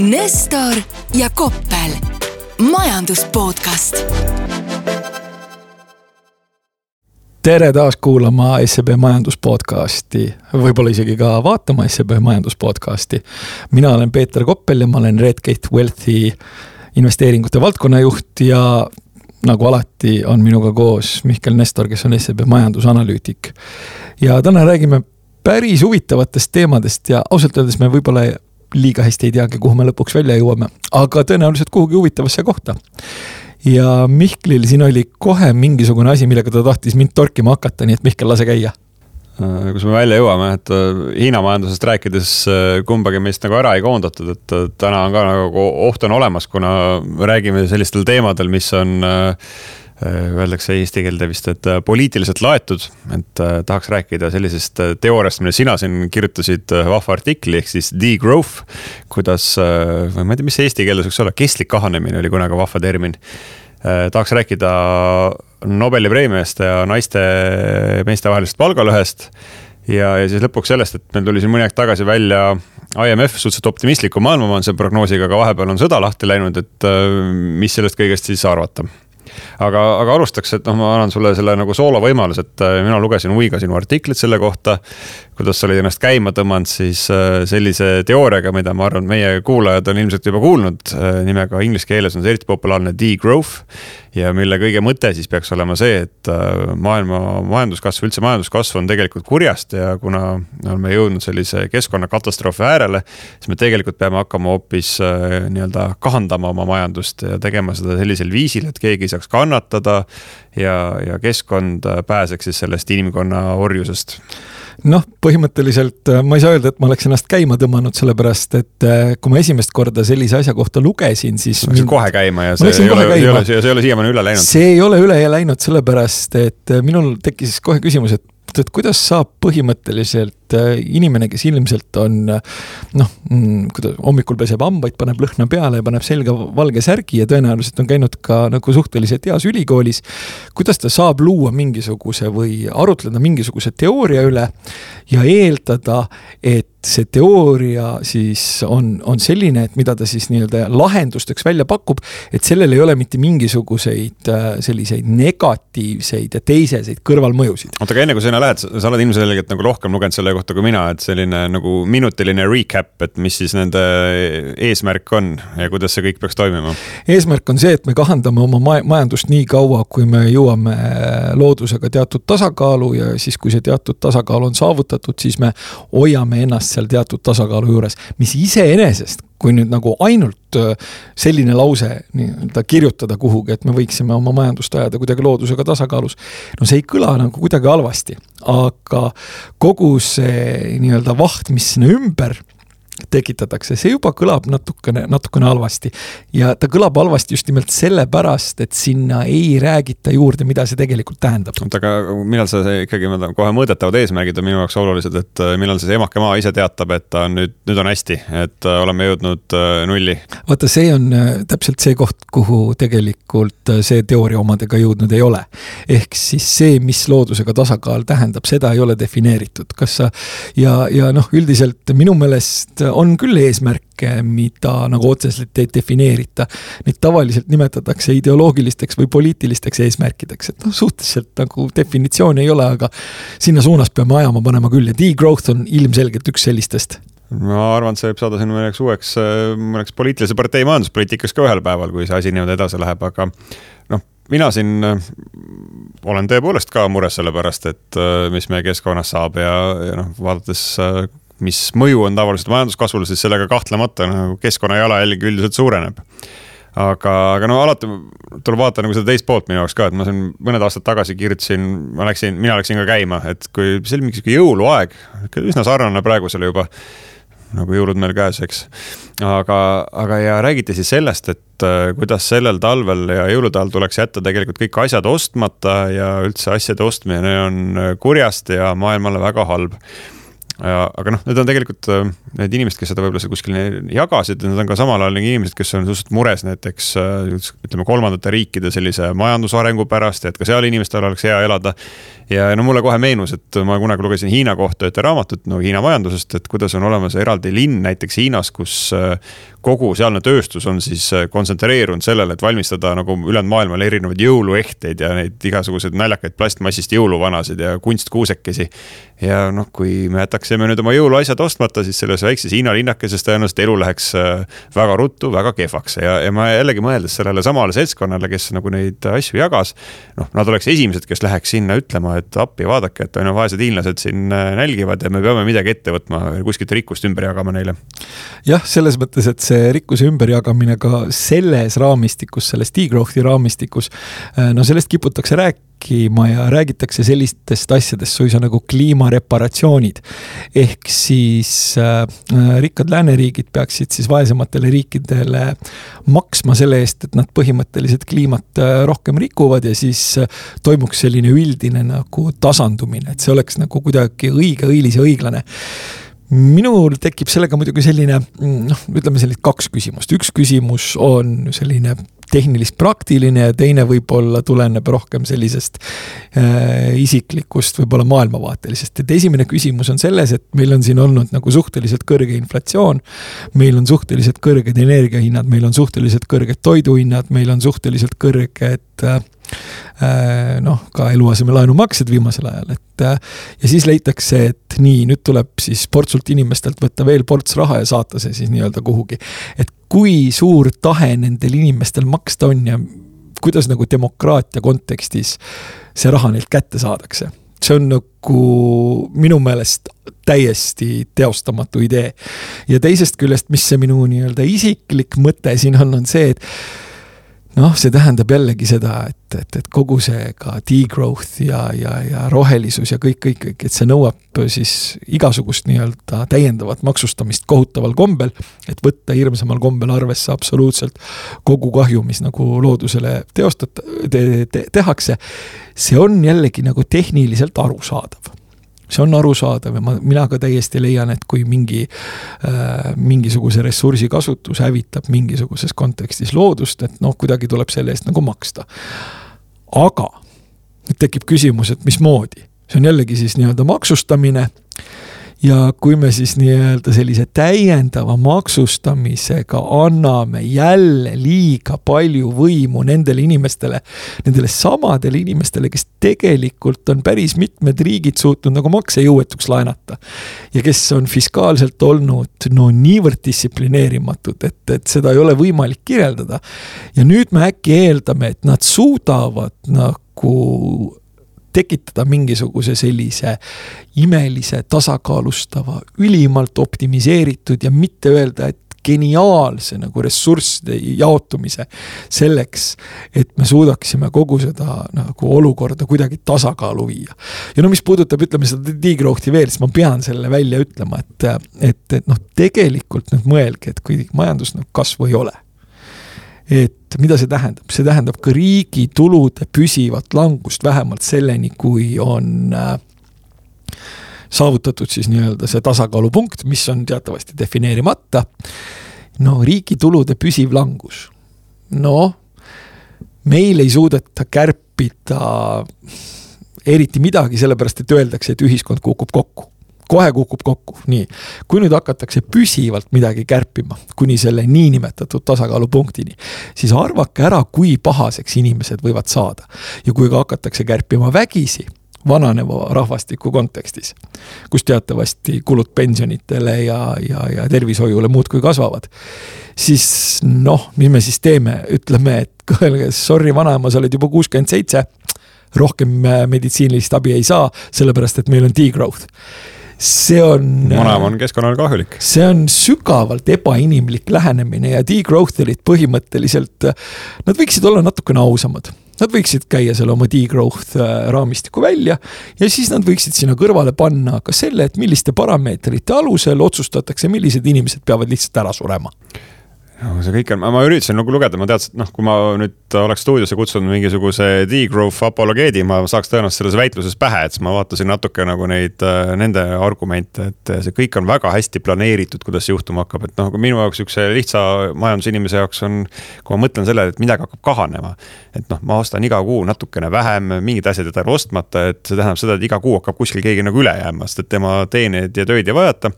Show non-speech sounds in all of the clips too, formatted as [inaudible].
Nestor ja Koppel, majandus podcast. tere taas kuulama SEB majandus podcasti, võib-olla isegi ka vaatama SEB majandus podcasti. mina olen Peeter Koppel ja ma olen Redgate Wealthi investeeringute valdkonnajuht ja nagu alati on minuga koos Mihkel Nestor, kes on SEB majandusanalüütik. ja täna räägime päris huvitavatest teemadest ja ausalt öeldes me võib-olla liiga hästi ei teagi, kuhu me lõpuks välja jõuame, aga tõenäoliselt kuhugi huvitavasse kohta. ja Mihklil siin oli kohe mingisugune asi, millega ta tahtis mind torkima hakata, nii et Mihkel, lase käia Äh, kus me välja jõuame, et äh, Hiina majandusest rääkides äh, kumbagi meist nagu ära ei koondatud, et täna on ka nagu oht on olemas, kuna räägime sellistel teemadel, mis on öeldakse eesti keelde vist, et poliitiliselt laetud, et tahaks rääkida sellisest teooriast, mille sina siin kirjutasid vahva artikli, ehk siis degrowth. kuidas, või ma ei tea, mis see eesti keeles võiks olla, kestlik kahanemine oli kunagi vahva termin. tahaks rääkida Nobeli preemiast ja naiste meeste vahelisest palgalõhest. ja, ja siis lõpuks sellest, et meil tuli siin mõni aeg tagasi välja IMF suhteliselt optimistliku maailmamajanduse prognoosiga, aga vahepeal on sõda lahti läinud, et äh, mis sellest kõigest siis arvata aga, aga alustaks, et noh, ma annan sulle selle nagu soola võimaluse, et äh, mina lugesin huviga sinu artiklit selle kohta. kuidas sa olid ennast käima tõmmanud siis äh, sellise teooriaga, mida ma arvan, meie kuulajad on ilmselt juba kuulnud. Äh, nimega inglise keeles on see eriti populaarne degrowth. Ja mille kõige mõte siis peaks olema see, et maailma majanduskasv, üldse majanduskasv on tegelikult kurjast ja kuna oleme jõudnud sellise keskkonnakatastroofi äärele. siis me tegelikult peame hakkama hoopis nii-öelda kahandama oma majandust ja tegema seda sellisel viisil, et keegi ei saaks kannatada ja, ja keskkond pääseks siis sellest inimkonna orjusest noh, põhimõtteliselt äh, ma ei saa öelda, et ma oleks ennast käima tõmmanud, sellepärast et äh, kui ma esimest korda sellise asja kohta lugesin, siis. Läksid mind... kohe käima ja see ei ole, ei ole, see ei ole siiamaani üle läinud. see ei ole üle läinud, sellepärast et äh, minul tekkis kohe küsimus, et et kuidas saab põhimõtteliselt äh, inimene, kes ilmselt on noh, mm, kuidas hommikul peseb hambaid, paneb lõhna peale ja paneb selga valge särgi ja tõenäoliselt on käinud ka nagu suhteliselt heas ülikoolis. kuidas ta saab luua mingisuguse või arutleda mingisuguse teooria üle ja eeldada, et see teooria siis on, on selline, et mida ta siis nii-öelda lahendusteks välja pakub, et sellel ei ole mitte mingisuguseid äh, selliseid negatiivseid ja teiseseid kõrvalmõjusid. oota, aga enne kui sinna lähed, sa oled ilmselgelt nagu rohkem lugenud selle kohta kui mina, et selline nagu minutiline recap, et mis siis nende eesmärk on ja kuidas see kõik peaks toimima? eesmärk on see, et me kahandame oma majandust nii kaua, kui me jõuame loodusega teatud tasakaalu ja siis, kui see teatud tasakaal on saavutatud, siis me hoiame ennast seal teatud tasakaalu juures, mis iseenesest, kui nüüd nagu ainult äh, selline lause nii-öelda kirjutada kuhugi, et me võiksime oma majandust ajada kuidagi loodusega tasakaalus. no see ei kõla nagu kuidagi halvasti, aga kogu see nii-öelda vaht, mis sinna ümber tekitatakse, see juba kõlab natukene, natukene halvasti. ja ta kõlab halvasti just nimelt sellepärast, et sinna ei räägita juurde, mida see tegelikult tähendab. oota, aga millal sa see ikkagi, kohe mõõdetavad eesmärgid on minu jaoks olulised, et äh, millal siis emake maa ise teatab, et ta on nüüd, nüüd on hästi, et äh, oleme jõudnud äh, nulli? vaata, see on täpselt see koht, kuhu tegelikult see teooria omadega jõudnud ei ole. ehk siis see, mis loodusega tasakaal tähendab, seda ei ole defineeritud, kas sa ja, ja noh, üldiselt minu meelest on küll eesmärke, mida nagu otseselt ei defineerita. Neid tavaliselt nimetatakse ideoloogilisteks või poliitilisteks eesmärkideks, et noh, suhteliselt nagu definitsiooni ei ole, aga sinna suunas peame ajama panema küll ja degrowth on ilmselgelt üks sellistest ma arvan, et see võib saada siin mõneks uueks, mõneks poliitilise partei majanduspoliitikas ka ühel päeval, kui see asi niimoodi edasi läheb, aga noh, mina siin olen tõepoolest ka mures selle pärast, et mis meie keskkonnas saab ja, ja noh, vaadates mis mõju on tavaliselt majanduskasvule, siis sellega kahtlemata nagu keskkonna jalajälg üldiselt suureneb. aga, aga no alati tuleb vaadata nagu seda teist poolt minu jaoks ka, et ma siin mõned aastad tagasi kirjutasin, ma läksin, mina läksin ka käima, et kui see oli mingi sihuke jõuluaeg, üsna sarnane praegusele juba nagu jõulud meil käes, eks. aga, aga ja räägiti siis sellest, et äh, kuidas sellel talvel ja jõulude ajal tuleks jätta tegelikult kõik asjad ostmata ja üldse asjade ostmine on kurjast ja maailmale väga halb aga noh, need on tegelikult äh, need inimesed, kes seda võib-olla seal kuskil jagasid, need on ka samal ajal inimesed, kes on suhteliselt mures näiteks äh, ütleme, kolmandate riikide sellise majandusarengu pärast ja et ka seal inimestel oleks hea elada. ja no mulle kohe meenus, et ma kunagi lugesin Hiina kohta ühte raamatut, no Hiina majandusest, et kuidas on olemas eraldi linn näiteks Hiinas, kus äh, kogu sealne tööstus on siis kontsentreerunud sellele, et valmistada nagu ülejäänud maailmale erinevaid jõuluehteid ja neid igasuguseid naljakaid plastmassist jõuluvanasid ja kunstkuusekesi. ja noh, kui me jätaksime nüüd oma jõuluasjad ostmata, siis selles väikses Hiina linnakeses tõenäoliselt elu läheks äh, väga ruttu väga kehvaks ja, ja ma jällegi mõeldes sellele samale seltskonnale, kes nagu neid asju jagas. noh, nad oleks esimesed, kes läheks sinna ütlema, et appi, vaadake, et on ju vaesed hiinlased siin äh, nälgivad ja me peame midagi ette võtma, kuskilt rikkust ümber jagama neile. jah, selles mõttes, et see rikkuse ümberjagamine ka selles raamistikus, selles degrowth'i raamistikus, äh, no sellest kiputakse rääkima ja räägitakse sellistest asjadest suisa nagu kliimareparatsioonid. ehk siis äh, rikkad lääneriigid peaksid siis vaesematele riikidele maksma selle eest, et nad põhimõtteliselt kliimat äh, rohkem rikuvad ja siis äh, toimuks selline üldine nagu tasandumine, et see oleks nagu kuidagi õige, õilis ja õiglane minul tekib sellega muidugi selline noh, ütleme sellised kaks küsimust, üks küsimus on selline tehnilist-praktiline ja teine võib-olla tuleneb rohkem sellisest äh, isiklikust, võib-olla maailmavaatelisest. et esimene küsimus on selles, et meil on siin olnud nagu suhteliselt kõrge inflatsioon. meil on suhteliselt kõrged energiahinnad, meil on suhteliselt kõrged toiduhinnad, meil on suhteliselt kõrged Äh, noh, ka eluasemelaenu maksed viimasel ajal, et äh, ja siis leitakse, et nii, nüüd tuleb siis portsult inimestelt võtta veel ports raha ja saata see siis nii-öelda kuhugi. et kui suur tahe nendel inimestel maksta on ja kuidas nagu demokraatia kontekstis see raha neilt kätte saadakse see on nagu minu meelest täiesti teostamatu idee. ja teisest küljest, mis see minu nii-öelda isiklik mõte siin on, on see, et noh, see tähendab jällegi seda, et, et, et kogu see ka degrowth ja, ja, ja rohelisus ja kõik, kõik, kõik, et see nõuab siis igasugust nii-öelda täiendavat maksustamist kohutaval kombel. et võtta hirmsamal kombel arvesse absoluutselt kogu kahju, mis nagu loodusele teostat- te,, te, tehakse. see on jällegi nagu tehniliselt arusaadav see on arusaadav ja ma, mina ka täiesti leian, et kui mingi äh,, mingisuguse ressursi kasutus hävitab mingisuguses kontekstis loodust, et noh, kuidagi tuleb selle eest nagu maksta. aga nüüd tekib küsimus, et mismoodi, see on jällegi siis nii-öelda maksustamine ja kui me siis nii-öelda sellise täiendava maksustamisega anname jälle liiga palju võimu nendele inimestele, nendele samadele inimestele, kes tegelikult on päris mitmed riigid suutnud nagu maksejõuetuks laenata. ja kes on fiskaalselt olnud no niivõrd distsiplineerimatud, et, et seda ei ole võimalik kirjeldada. ja nüüd me äkki eeldame, et nad suudavad nagu tekitada mingisuguse sellise imelise, tasakaalustava, ülimalt optimiseeritud ja mitte öelda, et geniaalse nagu ressursside jaotumise selleks, et me suudaksime kogu seda nagu olukorda kuidagi tasakaalu viia. ja no mis puudutab, ütleme seda degrowth'i veel, siis ma pean selle välja ütlema, et, et, et noh, tegelikult nüüd mõelge, et kui majanduskasvu ei ole et mida see tähendab, see tähendab ka riigi tulude püsivat langust vähemalt selleni, kui on äh, saavutatud siis nii-öelda see tasakaalupunkt, mis on teatavasti defineerimata. no riigi tulude püsiv langus, noh, meil ei suudeta kärpida eriti midagi, sellepärast et öeldakse, et ühiskond kukub kokku kohe kukub kokku, nii. kui nüüd hakatakse püsivalt midagi kärpima kuni selle niinimetatud tasakaalupunktini, siis arvake ära, kui pahaseks inimesed võivad saada. ja kui ka hakatakse kärpima vägisi vananeva rahvastiku kontekstis, kus teatavasti kulud pensionitele ja, ja, ja tervishoiule muudkui kasvavad, siis noh, mis me siis teeme, ütleme, et [laughs] sorry, vanaema, sa oled juba kuuskümmend seitse, rohkem meditsiinilist abi ei saa, sellepärast et meil on degrowth see on. vanaema on keskkonnale kahjulik. see on sügavalt ebainimlik lähenemine ja degrowther'id põhimõtteliselt, nad võiksid olla natukene ausamad. Nad võiksid käia selle oma degrowth äh, raamistiku välja ja siis nad võiksid sinna kõrvale panna ka selle, et milliste parameetrite alusel otsustatakse, millised inimesed peavad lihtsalt ära surema see kõik on, ma üritasin nagu lugeda, ma teadsin, et noh, kui ma nüüd oleks stuudiosse kutsunud mingisuguse degrowth apologeedi, ma saaks tõenäoliselt selles väitluses pähe, et siis ma vaatasin natuke nagu neid, äh, nende argumente, et see kõik on väga hästi planeeritud, kuidas see juhtuma hakkab, et noh, minu jaoks sihukese lihtsa majandusinimese jaoks on. kui ma mõtlen sellele, et midagi hakkab kahanema, et noh, ma ostan iga kuu natukene vähem, mingid asjad jätan ostmata, et see tähendab seda, et iga kuu hakkab kuskil keegi nagu üle jääma, sest et tema teeneid ja töid ei vajata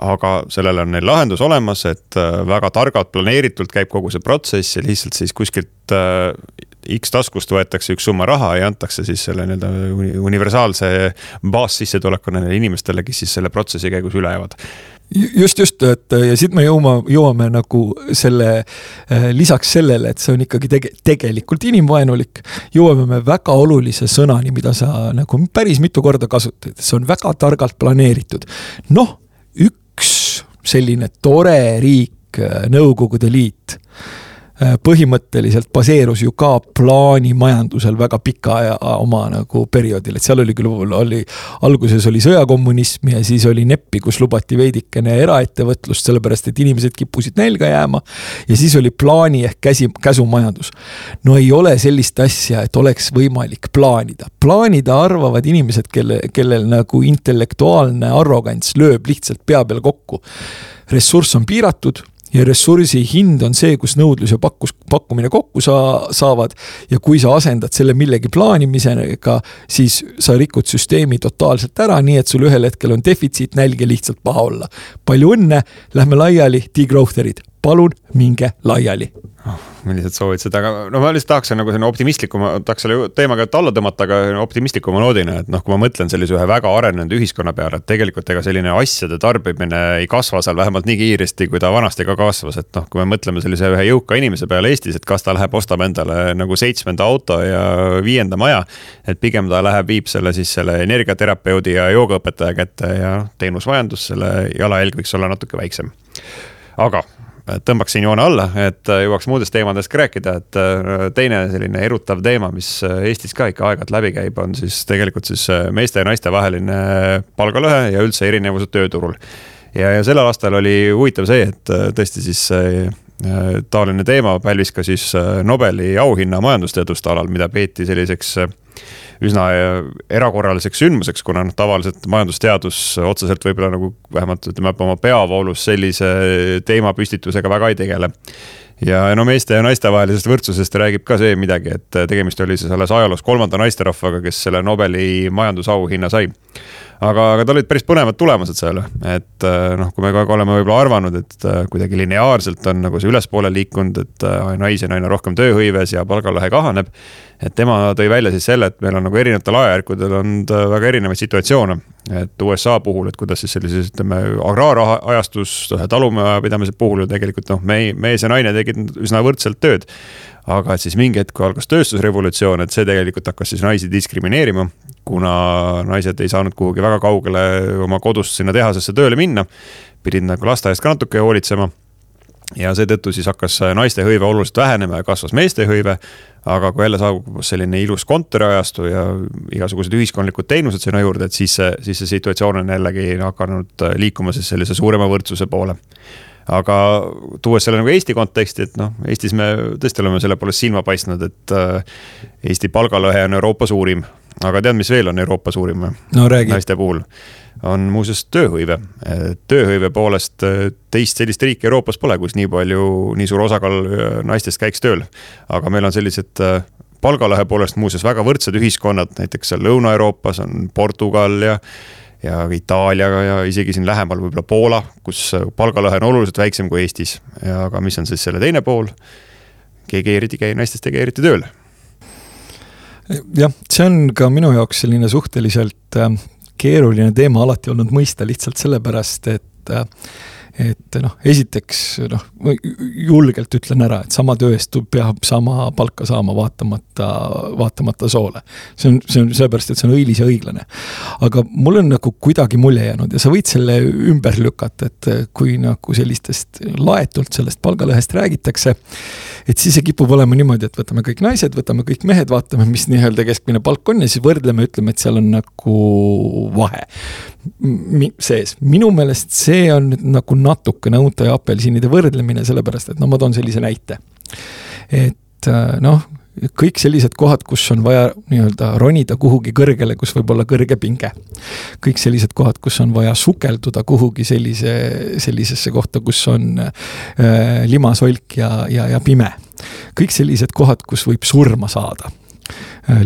aga sellele on neil lahendus olemas, et äh, väga targalt planeeritult käib kogu see protsess ja lihtsalt siis kuskilt äh, X taskust võetakse üks summa raha ja antakse siis selle nii-öelda universaalse baassissetuleku nendele inimestele, kes siis selle protsessi käigus üle jäävad just, just, et ja siit me jõuame, jõuame nagu selle äh, lisaks sellele, et see on ikkagi tege, tegelikult inimvaenulik. jõuame me väga olulise sõnani, mida sa nagu päris mitu korda kasutad, see on väga targalt planeeritud. noh, üks selline tore riik, äh, Nõukogude Liit põhimõtteliselt baseerus ju ka plaanimajandusel väga pika aja oma nagu perioodil, et seal oli küll, oli, alguses oli sõjakommunism ja siis oli neppi, kus lubati veidikene eraettevõtlust, sellepärast et inimesed kippusid nälga jääma. ja siis oli plaani ehk käsi, käsumajandus. no ei ole sellist asja, et oleks võimalik plaanida, plaanida arvavad inimesed, kelle, kellel nagu intellektuaalne arrogants lööb lihtsalt pea peal kokku ressurss on piiratud ja ressursi hind on see, kus nõudlus ja pakkus, pakkumine kokku saa-, saavad. ja kui sa asendad selle millegi plaanimisega, siis sa rikud süsteemi totaalselt ära, nii et sul ühel hetkel on defitsiit, nälg ja lihtsalt paha olla. palju õnne, lähme laiali, degrowtherid, palun minge laiali oh, millised soovitused, aga no ma lihtsalt tahaks nagu selline optimistlikuma, tahaks selle teemaga alla tõmmata, aga optimistlikuma noodina, et noh, kui ma mõtlen sellise ühe väga arenenud ühiskonna peale, et tegelikult ega selline asjade tarbimine ei kasva seal vähemalt nii kiiresti, kui ta vanasti ka kasvas, et noh, kui me mõtleme sellise ühe jõuka inimese peale Eestis, et kas ta läheb, ostab endale nagu seitsmenda auto ja viienda maja. et pigem ta läheb, viib selle siis selle energiaterapeudi ja joogaõpetaja kätte ja teenusmajandus, selle jalajälg võiks olla natuke väiksem aga tõmbaksin joone alla, et äh, jõuaks muudest teemadest ka rääkida, et äh, teine selline erutav teema, mis äh, Eestis ka ikka aeg-ajalt läbi käib, on siis tegelikult siis meeste ja naiste vaheline palgalõhe ja üldse erinevused tööturul. ja, ja sellel aastal oli huvitav see, et tõesti siis taoline teema pälvis ka siis Nobeli auhinna majandusteaduste alal, mida peeti selliseks üsna äh, erakorraliseks sündmuseks, kuna noh, tavaliselt majandusteadus otseselt võib-olla nagu vähemalt ütleme oma peavoolus sellise teemapüstitusega väga ei tegele. Ja no meeste ja naiste vahelisest võrdsusest räägib ka see midagi, et tegemist oli siis alles ajaloos kolmanda naisterahvaga, kes selle Nobeli majandusauhinna sai aga, aga tal olid päris põnevad tulemused seal, et äh, noh, kui me kogu aeg oleme võib-olla arvanud, et äh, kuidagi lineaarselt on nagu see ülespoole liikunud, et äh, naisi on aina rohkem tööhõives ja palgalõhe kahaneb. et tema tõi välja siis selle, et meil on nagu erinevatel ajajärkudel olnud väga erinevaid situatsioone. Et USA puhul, et kuidas siis sellises, ütleme, agraarajastus, talumajapidamise puhul ju tegelikult noh, mees ja naine tegid üsna võrdselt tööd aga et siis mingi hetk, algas tööstusrevolutsioon, et see tegelikult hakkas siis naisi diskrimineerima, kuna naised ei saanud kuhugi väga kaugele oma kodust sinna tehasesse tööle minna. pidid nagu laste eest ka natuke hoolitsema. Ja seetõttu siis hakkas naiste hõive oluliselt vähenema ja kasvas meeste hõive. aga kui jälle saabus selline ilus kontoriajastu ja igasugused ühiskondlikud teenused sinna juurde, et siis see, siis see situatsioon on jällegi hakanud liikuma siis sellise suurema võrdsuse poole aga tuues selle nagu Eesti konteksti, et noh, Eestis me tõesti oleme selle poolest silma paistnud, et äh, Eesti palgalõhe on Euroopa suurim. aga tead, mis veel on Euroopa suurim no,? naiste puhul on muuseas tööhõive. tööhõive poolest äh, teist sellist riiki Euroopas pole, kus nii palju, nii suur osakaal äh, naistest käiks tööl. aga meil on sellised palgalõhe poolest muuseas väga võrdsed ühiskonnad, näiteks seal Lõuna-Euroopas on Portugal ja ja Itaaliaga ja isegi siin lähemal võib-olla Poola, kus palgalõhe on oluliselt väiksem kui Eestis. aga mis on siis selle teine pool? keegi eriti ei käi naistest ei käi eriti tööl. jah, see on ka minu jaoks selline suhteliselt keeruline teema alati olnud mõista lihtsalt sellepärast, et äh, et noh, esiteks noh, ma julgelt ütlen ära, et sama töö eest peab sama palka saama, vaatamata, vaatamata soole. see on, see on sellepärast, et see on õilis ja õiglane. aga mul on nagu kuidagi mulje jäänud ja sa võid selle ümber lükata, et kui nagu sellistest laetult sellest palgalõhest räägitakse, et siis see kipub olema niimoodi, et võtame kõik naised, võtame kõik mehed, vaatame, mis nii-öelda keskmine palk on ja siis võrdleme, ütleme, et seal on nagu vahe sees. minu meelest see on nagu natukene õunte ja apelsiniide võrdlemine, sellepärast et no ma toon sellise näite. et äh, noh, kõik sellised kohad, kus on vaja nii-öelda ronida kuhugi kõrgele, kus võib olla kõrge pinge. kõik sellised kohad, kus on vaja sukelduda kuhugi sellise, sellisesse kohta, kus on äh, limasolk ja, ja, ja pime. kõik sellised kohad, kus võib surma saada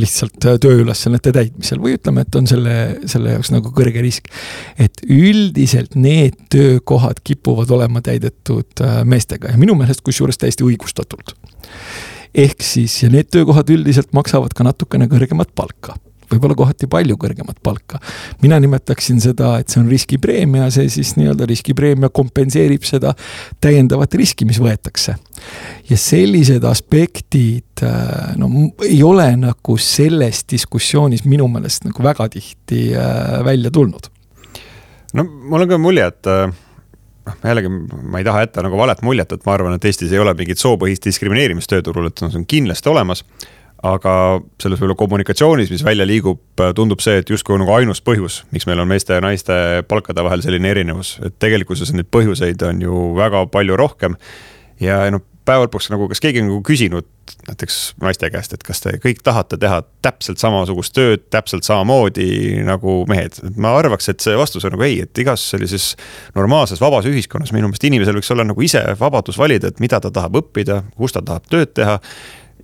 lihtsalt äh, tööülesannete täitmisel või ütleme, et on selle, selle jaoks nagu kõrge risk. et üldiselt need töökohad kipuvad olema täidetud äh, meestega ja minu meelest kusjuures täiesti õigustatult ehk siis, ja need töökohad üldiselt maksavad ka natukene kõrgemat palka võib-olla kohati palju kõrgemat palka. mina nimetaksin seda, et see on riskipreemia, see siis nii-öelda riskipreemia kompenseerib seda täiendavat riski, mis võetakse. ja sellised aspektid äh, no ei ole nagu selles diskussioonis minu meelest nagu väga tihti äh, välja tulnud. no mul on ka mulje, et äh, noh, jällegi ma ei taha jätta nagu valet muljet, et ma arvan, et Eestis ei ole mingit soopõhist diskrimineerimist tööturul, et see on kindlasti olemas. Aga selles võib-olla kommunikatsioonis, mis välja liigub, tundub see, et justkui nagu ainus põhjus, miks meil on meeste ja naiste palkade vahel selline erinevus, et tegelikkuses neid põhjuseid on ju väga palju rohkem. ja noh, päeva lõpuks nagu, kas keegi on nagu küsinud näiteks naiste käest, et kas te kõik tahate teha täpselt samasugust tööd, täpselt samamoodi nagu mehed. ma arvaks, et see vastus on nagu ei, et igas sellises normaalses vabas ühiskonnas minu meelest inimesel võiks olla nagu ise vabadus valida, et mida ta tahab õppida, kus ta tahab tööd teha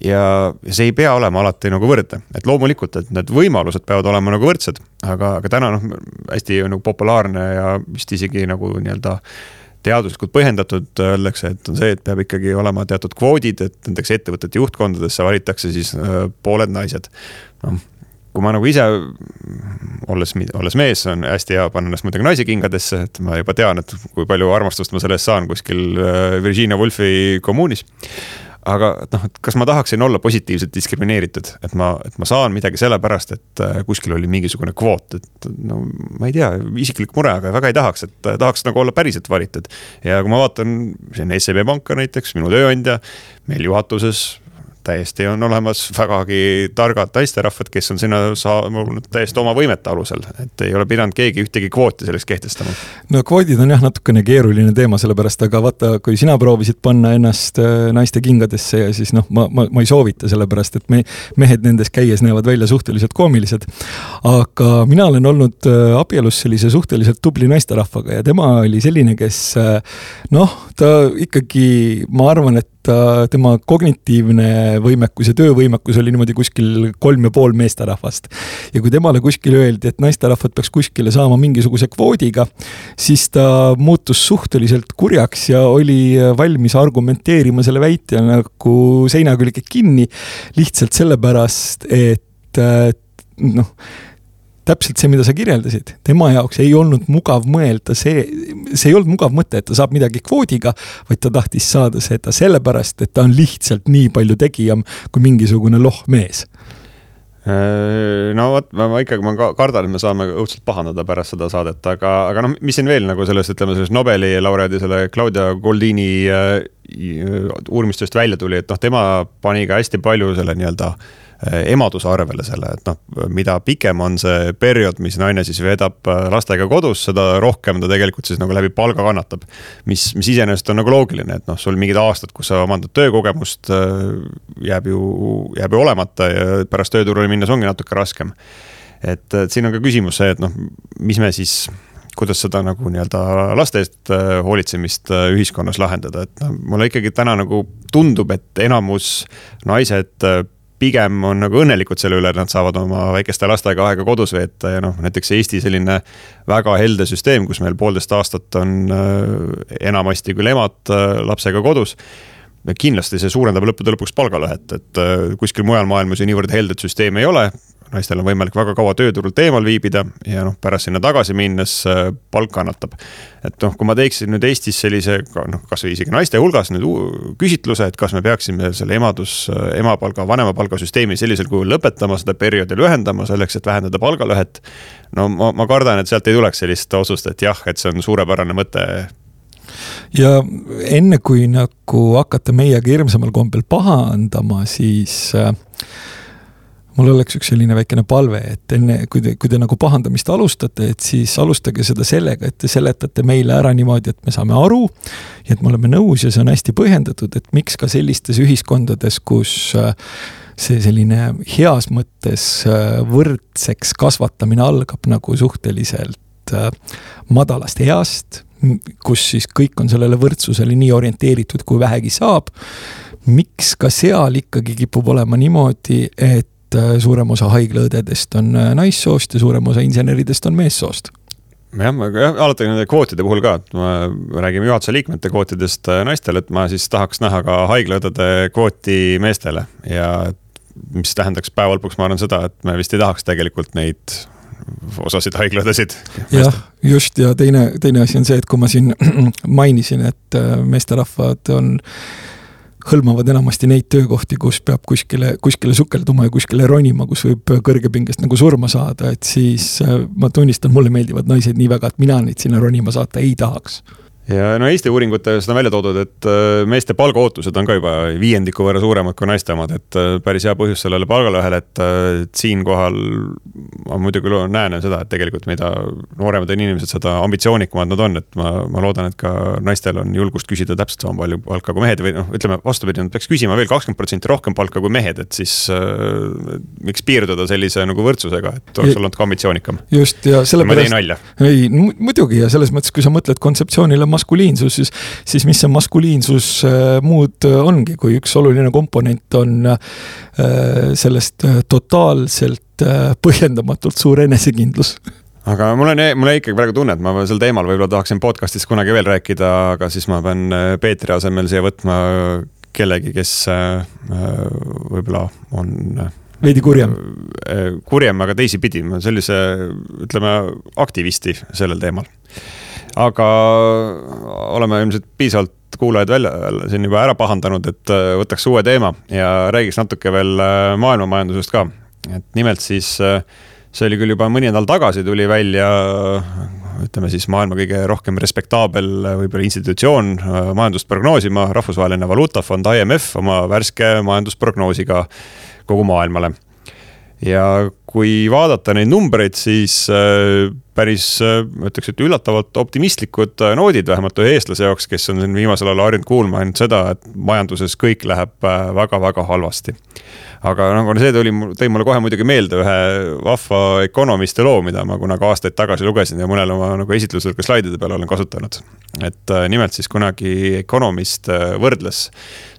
ja see ei pea olema alati nagu võrdne, et loomulikult, et need võimalused peavad olema nagu võrdsed, aga, aga täna noh, hästi nagu populaarne ja vist isegi nagu nii-öelda teaduslikult põhjendatud, öeldakse, et on see, et peab ikkagi olema teatud kvoodid, et näiteks ettevõtete juhtkondadesse valitakse siis äh, pooled naised. noh, kui ma nagu ise, olles, olles mees, on hästi hea panna ennast muidugi naise kingadesse, et ma juba tean, et kui palju armastust ma selle eest saan kuskil äh, Virginia Woolfi kommuunis aga noh, et kas ma tahaksin olla positiivselt diskrimineeritud, et ma, et ma saan midagi sellepärast, et äh, kuskil oli mingisugune kvoot, et no ma ei tea, isiklik mure, aga väga ei tahaks, et äh, tahaks nagu olla päriselt valitud. ja kui ma vaatan siin SEB Panka näiteks, minu tööandja, meil juhatuses täiesti on olemas vägagi targad naisterahvad, kes on sinna saabunud täiesti oma võimete alusel, et ei ole pidanud keegi ühtegi kvooti selleks kehtestama. no kvoodid on jah, natukene keeruline teema, sellepärast, aga vaata, kui sina proovisid panna ennast äh, naiste kingadesse ja siis noh, ma, ma, ma ei soovita, sellepärast et me, mehed nendes käies näevad välja suhteliselt koomilised. aga mina olen olnud äh, abielus sellise suhteliselt tubli naisterahvaga ja tema oli selline, kes äh, noh, ta ikkagi, ma arvan, et ta, tema kognitiivne võimekus ja töövõimekus oli niimoodi kuskil kolm ja pool meesterahvast. ja kui temale kuskil öeldi, et naisterahvad peaks kuskile saama mingisuguse kvoodiga, siis ta muutus suhteliselt kurjaks ja oli valmis argumenteerima selle väite nagu seina külge kinni, lihtsalt sellepärast, et noh täpselt see, mida sa kirjeldasid, tema jaoks ei olnud mugav mõelda see, see ei olnud mugav mõte, et ta saab midagi kvoodiga, vaid ta tahtis saada seda sellepärast, et ta on lihtsalt nii palju tegijam kui mingisugune lohmees. Äh, no vot, ma ikkagi, ma kardan, et me saame õudselt pahandada pärast seda saadet, aga, aga noh, mis siin veel nagu sellest, ütleme sellest Nobeli laureaadi, selle Claudia Goldini äh, uurimistööst välja tuli, et noh, tema pani ka hästi palju selle nii-öelda äh, emaduse arvele selle, et noh, mida pikem on see periood, mis naine siis veedab äh, lastega kodus, seda rohkem ta tegelikult siis nagu läbi palga kannatab. mis, mis iseenesest on nagu loogiline, et noh, sul mingid aastad, kus sa omandad töökogemust, äh, jääb ju, jääb ju olemata ja pärast tööturule minnes ongi natuke raskem. et, et siin on ka küsimus see, et noh, mis me siis kuidas seda nagu nii-öelda laste eest hoolitsemist ühiskonnas lahendada, et noh, mulle ikkagi täna nagu tundub, et enamus naised pigem on nagu õnnelikud selle üle, et nad saavad oma väikeste lastega aega kodus veeta ja noh, näiteks Eesti selline väga helde süsteem, kus meil poolteist aastat on äh, enamasti küll emad äh, lapsega kodus kindlasti see suurendab lõppude lõpuks palgalõhet, et äh, kuskil mujal maailmas ju niivõrd heldet süsteemi ei ole naistel on võimalik väga kaua tööturult eemal viibida ja noh, pärast sinna tagasi minnes äh, palk kannatab. et noh, kui ma teeksin nüüd Eestis sellise noh, kasvõi isegi naiste hulgas nüüd küsitluse, et kas me peaksime selle emadus, äh, emapalga, vanemapalga süsteemi sellisel kujul lõpetama, seda perioodi lühendama selleks, et vähendada palgalõhet. no ma, ma kardan, et sealt ei tuleks sellist otsust, et jah, et see on suurepärane mõte ja enne kui nagu hakata meiega hirmsamal kombel pahandama, siis äh, mul oleks üks selline väikene palve, et enne, kui te, kui te nagu pahandamist alustate, et siis alustage seda sellega, et te seletate meile ära niimoodi, et me saame aru. ja et me oleme nõus ja see on hästi põhjendatud, et miks ka sellistes ühiskondades, kus äh, see selline heas mõttes äh, võrdseks kasvatamine algab nagu suhteliselt äh, madalast east, kus siis kõik on sellele võrdsusele nii orienteeritud, kui vähegi saab. miks ka seal ikkagi kipub olema niimoodi, et äh, suurem osa haiglaõdedest on naissoost ja suurem osa inseneridest on meessoost jah, ma alati nende kvootide puhul ka, et me räägime juhatuse liikmete kvootidest naistele, et ma siis tahaks näha ka haiglaõdede kvooti meestele ja mis tähendaks päeva lõpuks, ma arvan seda, et me vist ei tahaks tegelikult neid osasid haiglaõdesid. jah, just ja teine, teine asi on see, et kui ma siin [clears throat] mainisin, et äh, meesterahvad on hõlmavad enamasti neid töökohti, kus peab kuskile, kuskile sukelduma ja kuskile ronima, kus võib kõrgepingest nagu surma saada, et siis äh, ma tunnistan, mulle meeldivad naised nii väga, et mina neid sinna ronima saata ei tahaks ja no Eesti uuringutes on välja toodud, et äh, meeste palgaootused on ka juba viiendiku võrra suuremad kui naiste omad, et äh, päris hea põhjus sellele palgalõhele, et, äh, siinkohal ma muidugi näen seda, et tegelikult mida nooremad on inimesed, seda ambitsioonikamad nad on, et ma, ma loodan, et ka naistel on julgust küsida täpselt sama palju palka kui mehed või noh, ütleme vastupidi, nad peaks küsima veel kakskümmend protsenti rohkem palka kui mehed, et siis äh, miks piirduda sellise nagu võrdsusega, et oleks olnud ka ambitsioonikam. just ja sellepärast. ma teen nalja. ei, muidugi ja selles mõttes, kui sa mõtled kontseptsioonile maskuliinsus, siis, siis mis see maskuliinsus äh, muud äh, ongi, kui üks oluline komponent on äh, sellest totaalselt põhjendamatult suur enesekindlus aga mul on, mul jäi ikkagi praegu tunne, et ma sel teemal võib-olla tahaksin podcast'is kunagi veel rääkida, aga siis ma pean Peetri asemel siia võtma kellegi, kes võib-olla on veidi kurjem. kurjem, aga teisipidi, sellise, ütleme, aktivisti sellel teemal aga oleme ilmselt piisavalt kuulajaid välja siin juba ära pahandanud, et äh, võtaks uue teema ja räägiks natuke veel äh, maailmamajandusest ka. et nimelt siis äh, see oli küll juba mõni nädal tagasi, tuli välja ütleme siis maailma kõige rohkem respektaabel võib-olla institutsioon majandust prognoosima, rahvusvaheline valuutafond IMF oma värske majandusprognoosiga kogu maailmale ja kui vaadata neid numbreid, siis äh, päris, äh, ma ütleks, et üllatavalt optimistlikud äh, noodid, vähemalt ühe eestlase jaoks, kes on siin viimasel ajal harjunud kuulma ainult seda, et majanduses kõik läheb väga-väga halvasti aga nagu see tuli, tõi mulle kohe muidugi meelde ühe vahva Economisti loo, mida ma kunagi aastaid tagasi lugesin ja mõnel oma nagu esitlusel ka slaidide peal olen kasutanud. et äh, nimelt siis kunagi Economist äh, võrdles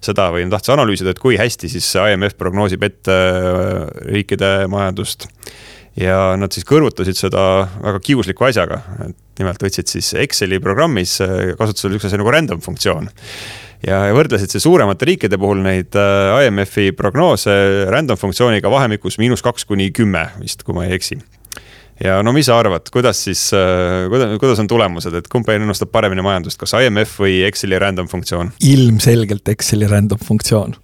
seda või tahtis analüüsida, et kui hästi siis IMF prognoosib ette äh, riikide majandust ja nad siis kõrvutasid seda väga kiusliku asjaga, et nimelt võtsid siis Exceli programmis kasutusele niisuguse nagu random funktsioon. Ja võrdlesid siis suuremate riikide puhul neid äh, IMF-i prognoose random funktsiooniga vahemikus miinus kaks kuni kümme vist, kui ma ei eksi. Ja no mis sa arvad, kuidas siis, äh, kuidas, kuidas on tulemused, et kumb ennustab paremini majandust, kas IMF või Exceli random funktsioon? ilmselgelt Exceli random funktsioon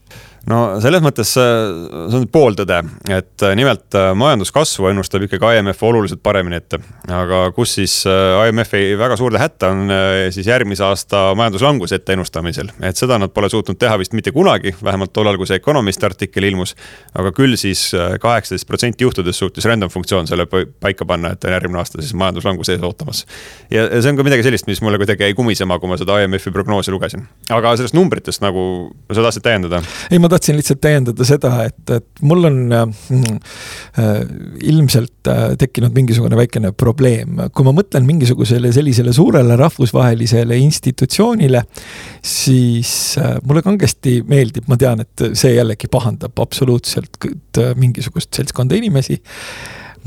no selles mõttes äh, see on pooltõde, et äh, nimelt äh, majanduskasvu ennustab ikkagi IMF oluliselt paremini ette. aga kus siis IMF-i väga suurde hätta on siis järgmise aasta majanduslanguse ette ennustamisel. et seda nad pole suutnud teha vist mitte kunagi, vähemalt tollal, kui see Economist artikkel ilmus. aga küll siis kaheksateist protsenti juhtudes suutis random funktsioon selle paika panna, et on järgmine aasta siis majanduslangus ees ootamas. ja see on ka midagi sellist, mis mulle kuidagi jäi kumisema, kui ma seda IMF-i prognoosi lugesin. aga sellest numbritest nagu, sa tahtsid täiendada? ei, ma tahtsin lihtsalt täiendada seda, et, et mul on äh, äh, ilmselt äh, tekkinud mingisugune väikene probleem, kui ma mõtlen mingisugusele sellisele suurele rahvusvahelisele institutsioonile, siis äh, mulle kangesti meeldib, ma tean, et see jällegi pahandab absoluutselt äh, mingisugust seltskonda inimesi.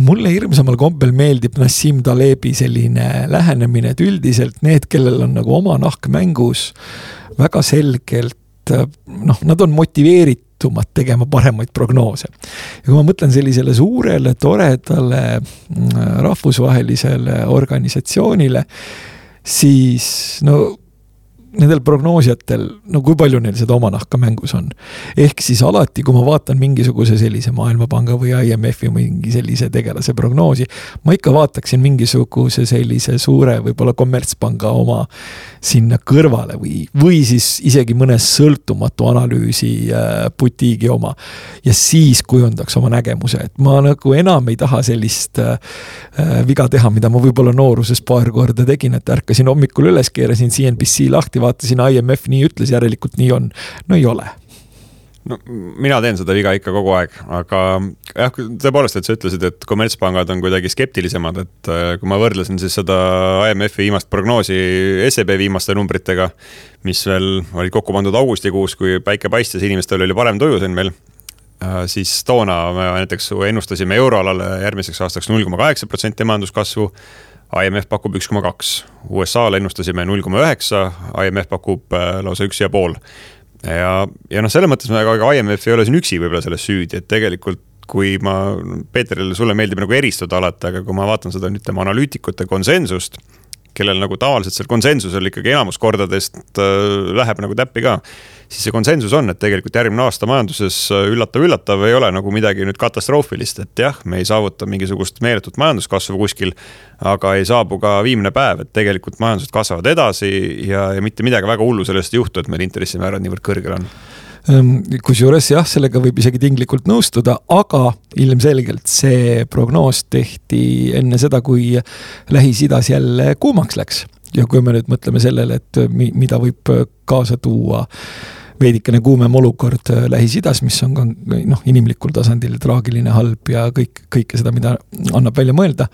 Mulle hirmsamal kombel meeldib Nassim Talebi selline lähenemine, et üldiselt need, kellel on nagu oma nahk mängus, väga selgelt Äh, noh, nad on motiveeritumad tegema paremaid prognoose. ja kui ma mõtlen sellisele suurele, toredale mm, rahvusvahelisele organisatsioonile, siis no nendel prognoosijatel, no kui palju neil seda oma nahka mängus on. ehk siis alati, kui ma vaatan mingisuguse sellise Maailmapanga või IMF-i mingi sellise tegelase prognoosi, ma ikka vaataksin mingisuguse sellise suure võib-olla kommertspanga oma sinna kõrvale või, või siis isegi mõne sõltumatu analüüsi äh, butiigi oma. ja siis kujundaks oma nägemuse, et ma nagu enam ei taha sellist äh, äh viga teha, mida ma võib-olla nooruses paar korda tegin, et ärkasin hommikul üles, keerasin CNBC lahti, vaatasin IMF nii ütles, järelikult nii on. no ei ole no mina teen seda viga ikka kogu aeg, aga jah, tõepoolest, et sa ütlesid, et kommertspangad on kuidagi skeptilisemad, et äh, kui ma võrdlesin siis seda IMF-i viimast prognoosi SEB viimaste numbritega, mis veel olid kokku pandud augustikuus, kui päike paistis, inimestel oli parem tuju siin veel äh, siis toona me näiteks ennustasime euroalale järgmiseks aastaks null koma kaheksa protsenti majanduskasvu IMF pakub üks koma kaks, USA-le ennustasime null koma üheksa, IMF pakub äh, lausa üks ja pool. ja, ja noh, selles mõttes ega IMF ei ole siin üksi võib-olla selles süüdi, et tegelikult kui ma, Peeterile, sulle meeldib nagu eristada alati, aga kui ma vaatan seda, ütleme, analüütikute konsensust kellel nagu tavaliselt seal konsensusel ikkagi enamus kordadest äh, läheb nagu täppi ka. siis see konsensus on, et tegelikult järgmine aasta majanduses üllatav-üllatav äh, ei ole nagu midagi nüüd katastroofilist, et jah, me ei saavuta mingisugust meeletut majanduskasvu kuskil. aga ei saabu ka viimne päev, et tegelikult majandused kasvavad edasi ja, ja mitte midagi väga hullu sellest ei juhtu, et meil intressimäärad niivõrd kõrgel on kusjuures jah, sellega võib isegi tinglikult nõustuda, aga ilmselgelt see prognoos tehti enne seda, kui Lähis-Idas jälle kuumaks läks. ja kui me nüüd mõtleme sellele, et mida võib kaasa tuua veidikene kuumem olukord Lähis-Idas, mis on ka noh, inimlikul tasandil traagiline, halb ja kõik, kõike seda, mida annab välja mõelda,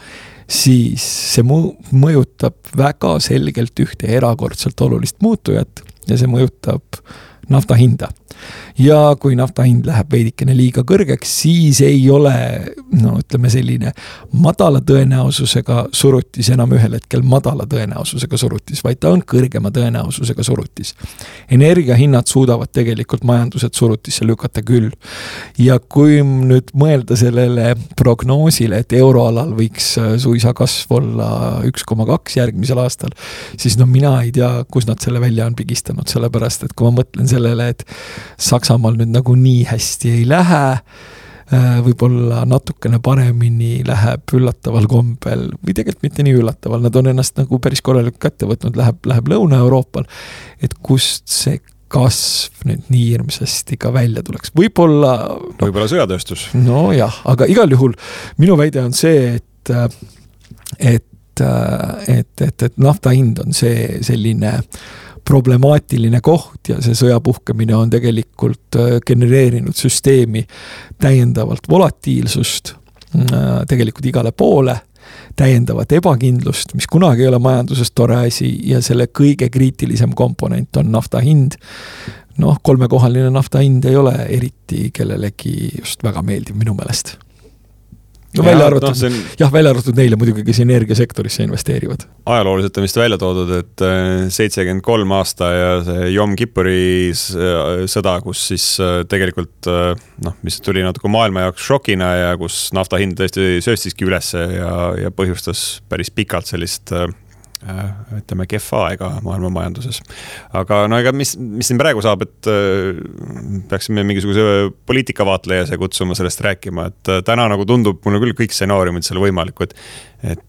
siis see mõjutab väga selgelt ühte erakordselt olulist muutujat ja see mõjutab nafta hinda ja kui nafta hind läheb veidikene liiga kõrgeks, siis ei ole no ütleme, selline madala tõenäosusega surutis enam ühel hetkel madala tõenäosusega surutis, vaid ta on kõrgema tõenäosusega surutis. energiahinnad suudavad tegelikult majandused surutisse lükata küll. ja kui nüüd mõelda sellele prognoosile, et euroalal võiks suisa kasv olla üks koma kaks järgmisel aastal, siis no mina ei tea, kus nad selle välja on pigistanud, sellepärast et kui ma mõtlen sellele, et Saksamaal nüüd nagu nii hästi ei lähe äh, võib-olla natukene paremini läheb üllataval kombel või tegelikult mitte nii üllataval, nad on ennast nagu päris korralikult kätte võtnud, läheb, läheb Lõuna-Euroopal. et kust see kasv nüüd nii hirmsasti ka välja tuleks, võib-olla no,. võib-olla sõjatööstus. nojah, aga igal juhul minu väide on see, et, et, et, et, et nafta hind on see selline äh, problemaatiline koht ja see sõja puhkemine on tegelikult äh, genereerinud süsteemi täiendavalt volatiilsust äh, tegelikult igale poole täiendavat ebakindlust, mis kunagi ei ole majanduses tore asi ja selle kõige kriitilisem komponent on nafta hind. noh, kolmekohaline nafta hind ei ole eriti kellelegi just väga meeldiv minu meelest no välja arvatud no,, on... jah, välja arvatud neile muidugi, kes energiasektorisse investeerivad. ajalooliselt on vist välja toodud, et äh, seitsekümmend kolm aasta ja see Yom Kippuri äh, sõda, kus siis äh, tegelikult noh, mis tuli natuke maailma jaoks šokina ja kus nafta hind tõesti sööstiski ülesse ja, ja põhjustas päris pikalt sellist ütleme, kehva aega maailma majanduses. aga no ega mis, mis siin praegu saab, et äh, peaksime mingisuguse poliitikavaatleja siia kutsuma sellest rääkima, et äh, täna nagu tundub mulle küll kõik stsenaariumid seal võimalikud. et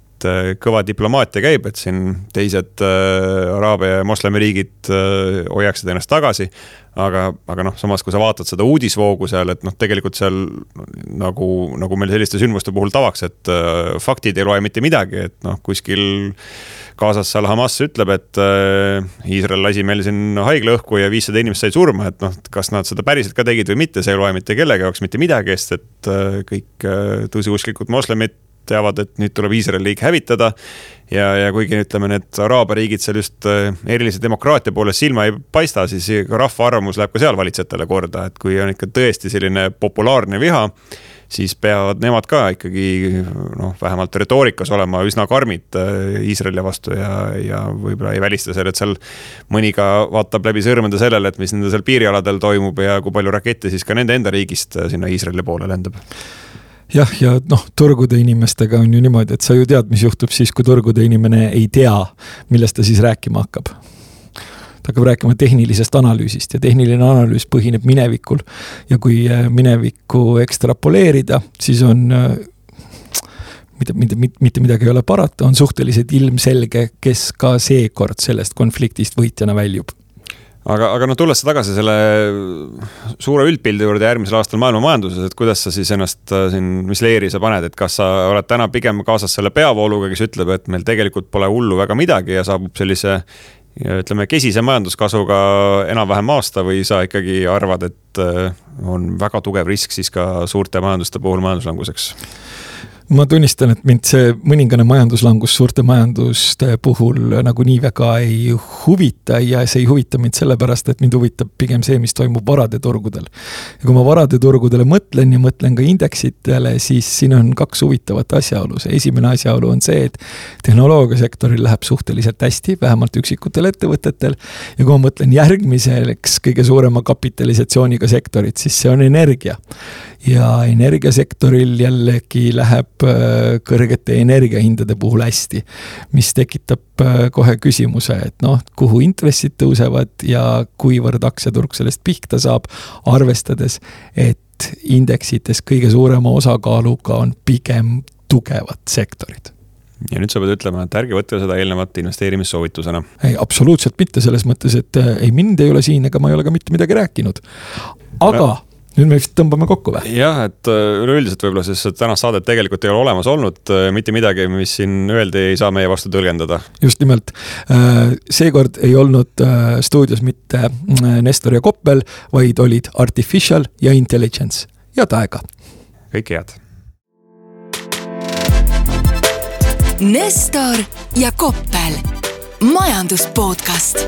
kõva diplomaatia käib, et siin teised Araabia ja moslemiriigid hoiaksid ennast tagasi aga, aga noh, samas kui sa vaatad seda uudisvoogu seal, et noh, tegelikult seal nagu, nagu meil selliste sündmuste puhul tavaks, et äh, faktid ei loe mitte midagi, et noh, kuskil Gazas seal Hamas ütleb, et äh, Iisrael lasi meil siin haigla õhku ja viissada inimest said surma, et noh, kas nad seda päriselt ka tegid või mitte, see ei loe mitte kellegi jaoks mitte midagi, sest et äh, kõik äh, tõuseusklikud moslemid teavad, et nüüd tuleb Iisraeli riik hävitada. ja, ja kuigi ütleme, need araabia riigid seal just äh, erilise demokraatia poolest silma ei paista, siis rahva arvamus läheb ka seal valitsejatele korda, et kui on ikka tõesti selline populaarne viha siis peavad nemad ka ikkagi noh, vähemalt retoorikas olema üsna karmid äh, Iisraeli vastu ja, ja võib-olla ei välista seal, et seal mõni ka vaatab läbi sõrmede sellele, et mis nende seal piirialadel toimub ja kui palju rakette siis ka nende enda riigist äh, sinna Iisraeli poole lendab jah, ja noh, turgude inimestega on ju niimoodi, et sa ju tead, mis juhtub siis, kui turgude inimene ei tea, millest ta siis rääkima hakkab. ta hakkab rääkima tehnilisest analüüsist ja tehniline analüüs põhineb minevikul. ja kui äh, minevikku ekstrapoleerida, siis on äh, mitte, mitte, mitte midagi ei ole parata, on suhteliselt ilmselge, kes ka seekord sellest konfliktist võitjana väljub aga, aga noh, tulles tagasi selle suure üldpildi juurde järgmisel aastal maailma majanduses, et kuidas sa siis ennast äh, siin, mis leeri sa paned, et kas sa oled täna pigem kaasas selle peavooluga, kes ütleb, et meil tegelikult pole hullu väga midagi ja saabub sellise ütleme, kesise majanduskasvuga enam-vähem aasta või sa ikkagi arvad, et äh, on väga tugev risk siis ka suurte majanduste puhul majanduslanguseks? Ma tunnistan, et mind see mõningane majanduslangus suurte majanduste puhul nagu nii väga ei huvita ja see ei huvita mind sellepärast, et mind huvitab pigem see, mis toimub varade turgudel. ja kui ma varade turgudele mõtlen ja mõtlen ka indeksitele, siis siin on kaks huvitavat asjaolu. see esimene asjaolu on see, et tehnoloogiasektoril läheb suhteliselt hästi, vähemalt üksikutel ettevõtetel. ja kui ma mõtlen järgmiseks kõige suurema kapitalisatsiooniga sektorit, siis see on energia ja energiasektoril jällegi läheb äh, kõrgete energiahindade puhul hästi. mis tekitab äh, kohe küsimuse, et noh, kuhu intressid tõusevad ja kuivõrd aktsiaturg sellest pihta saab, arvestades, et indeksites kõige suurema osakaaluga on pigem tugevad sektorid ja nüüd sa pead ütlema, et ärge võtke seda eelnevat investeerimissoovitusena. ei, absoluutselt mitte, selles mõttes, et äh, ei, mind ei ole siin ega ma ei ole ka mitte midagi rääkinud. aga no nüüd me vist tõmbame kokku või? jah, et äh, üleüldiselt võib-olla siis tänast saadet tegelikult ei ole olemas olnud, äh, mitte midagi, mis siin öeldi, ei saa meie vastu tõlgendada. just nimelt, äh, seekord ei olnud stuudios mitte Nestor ja Koppel, vaid olid Artificial ja Intelligence. head aega! kõike head! Nestor ja Koppel, majandus podcast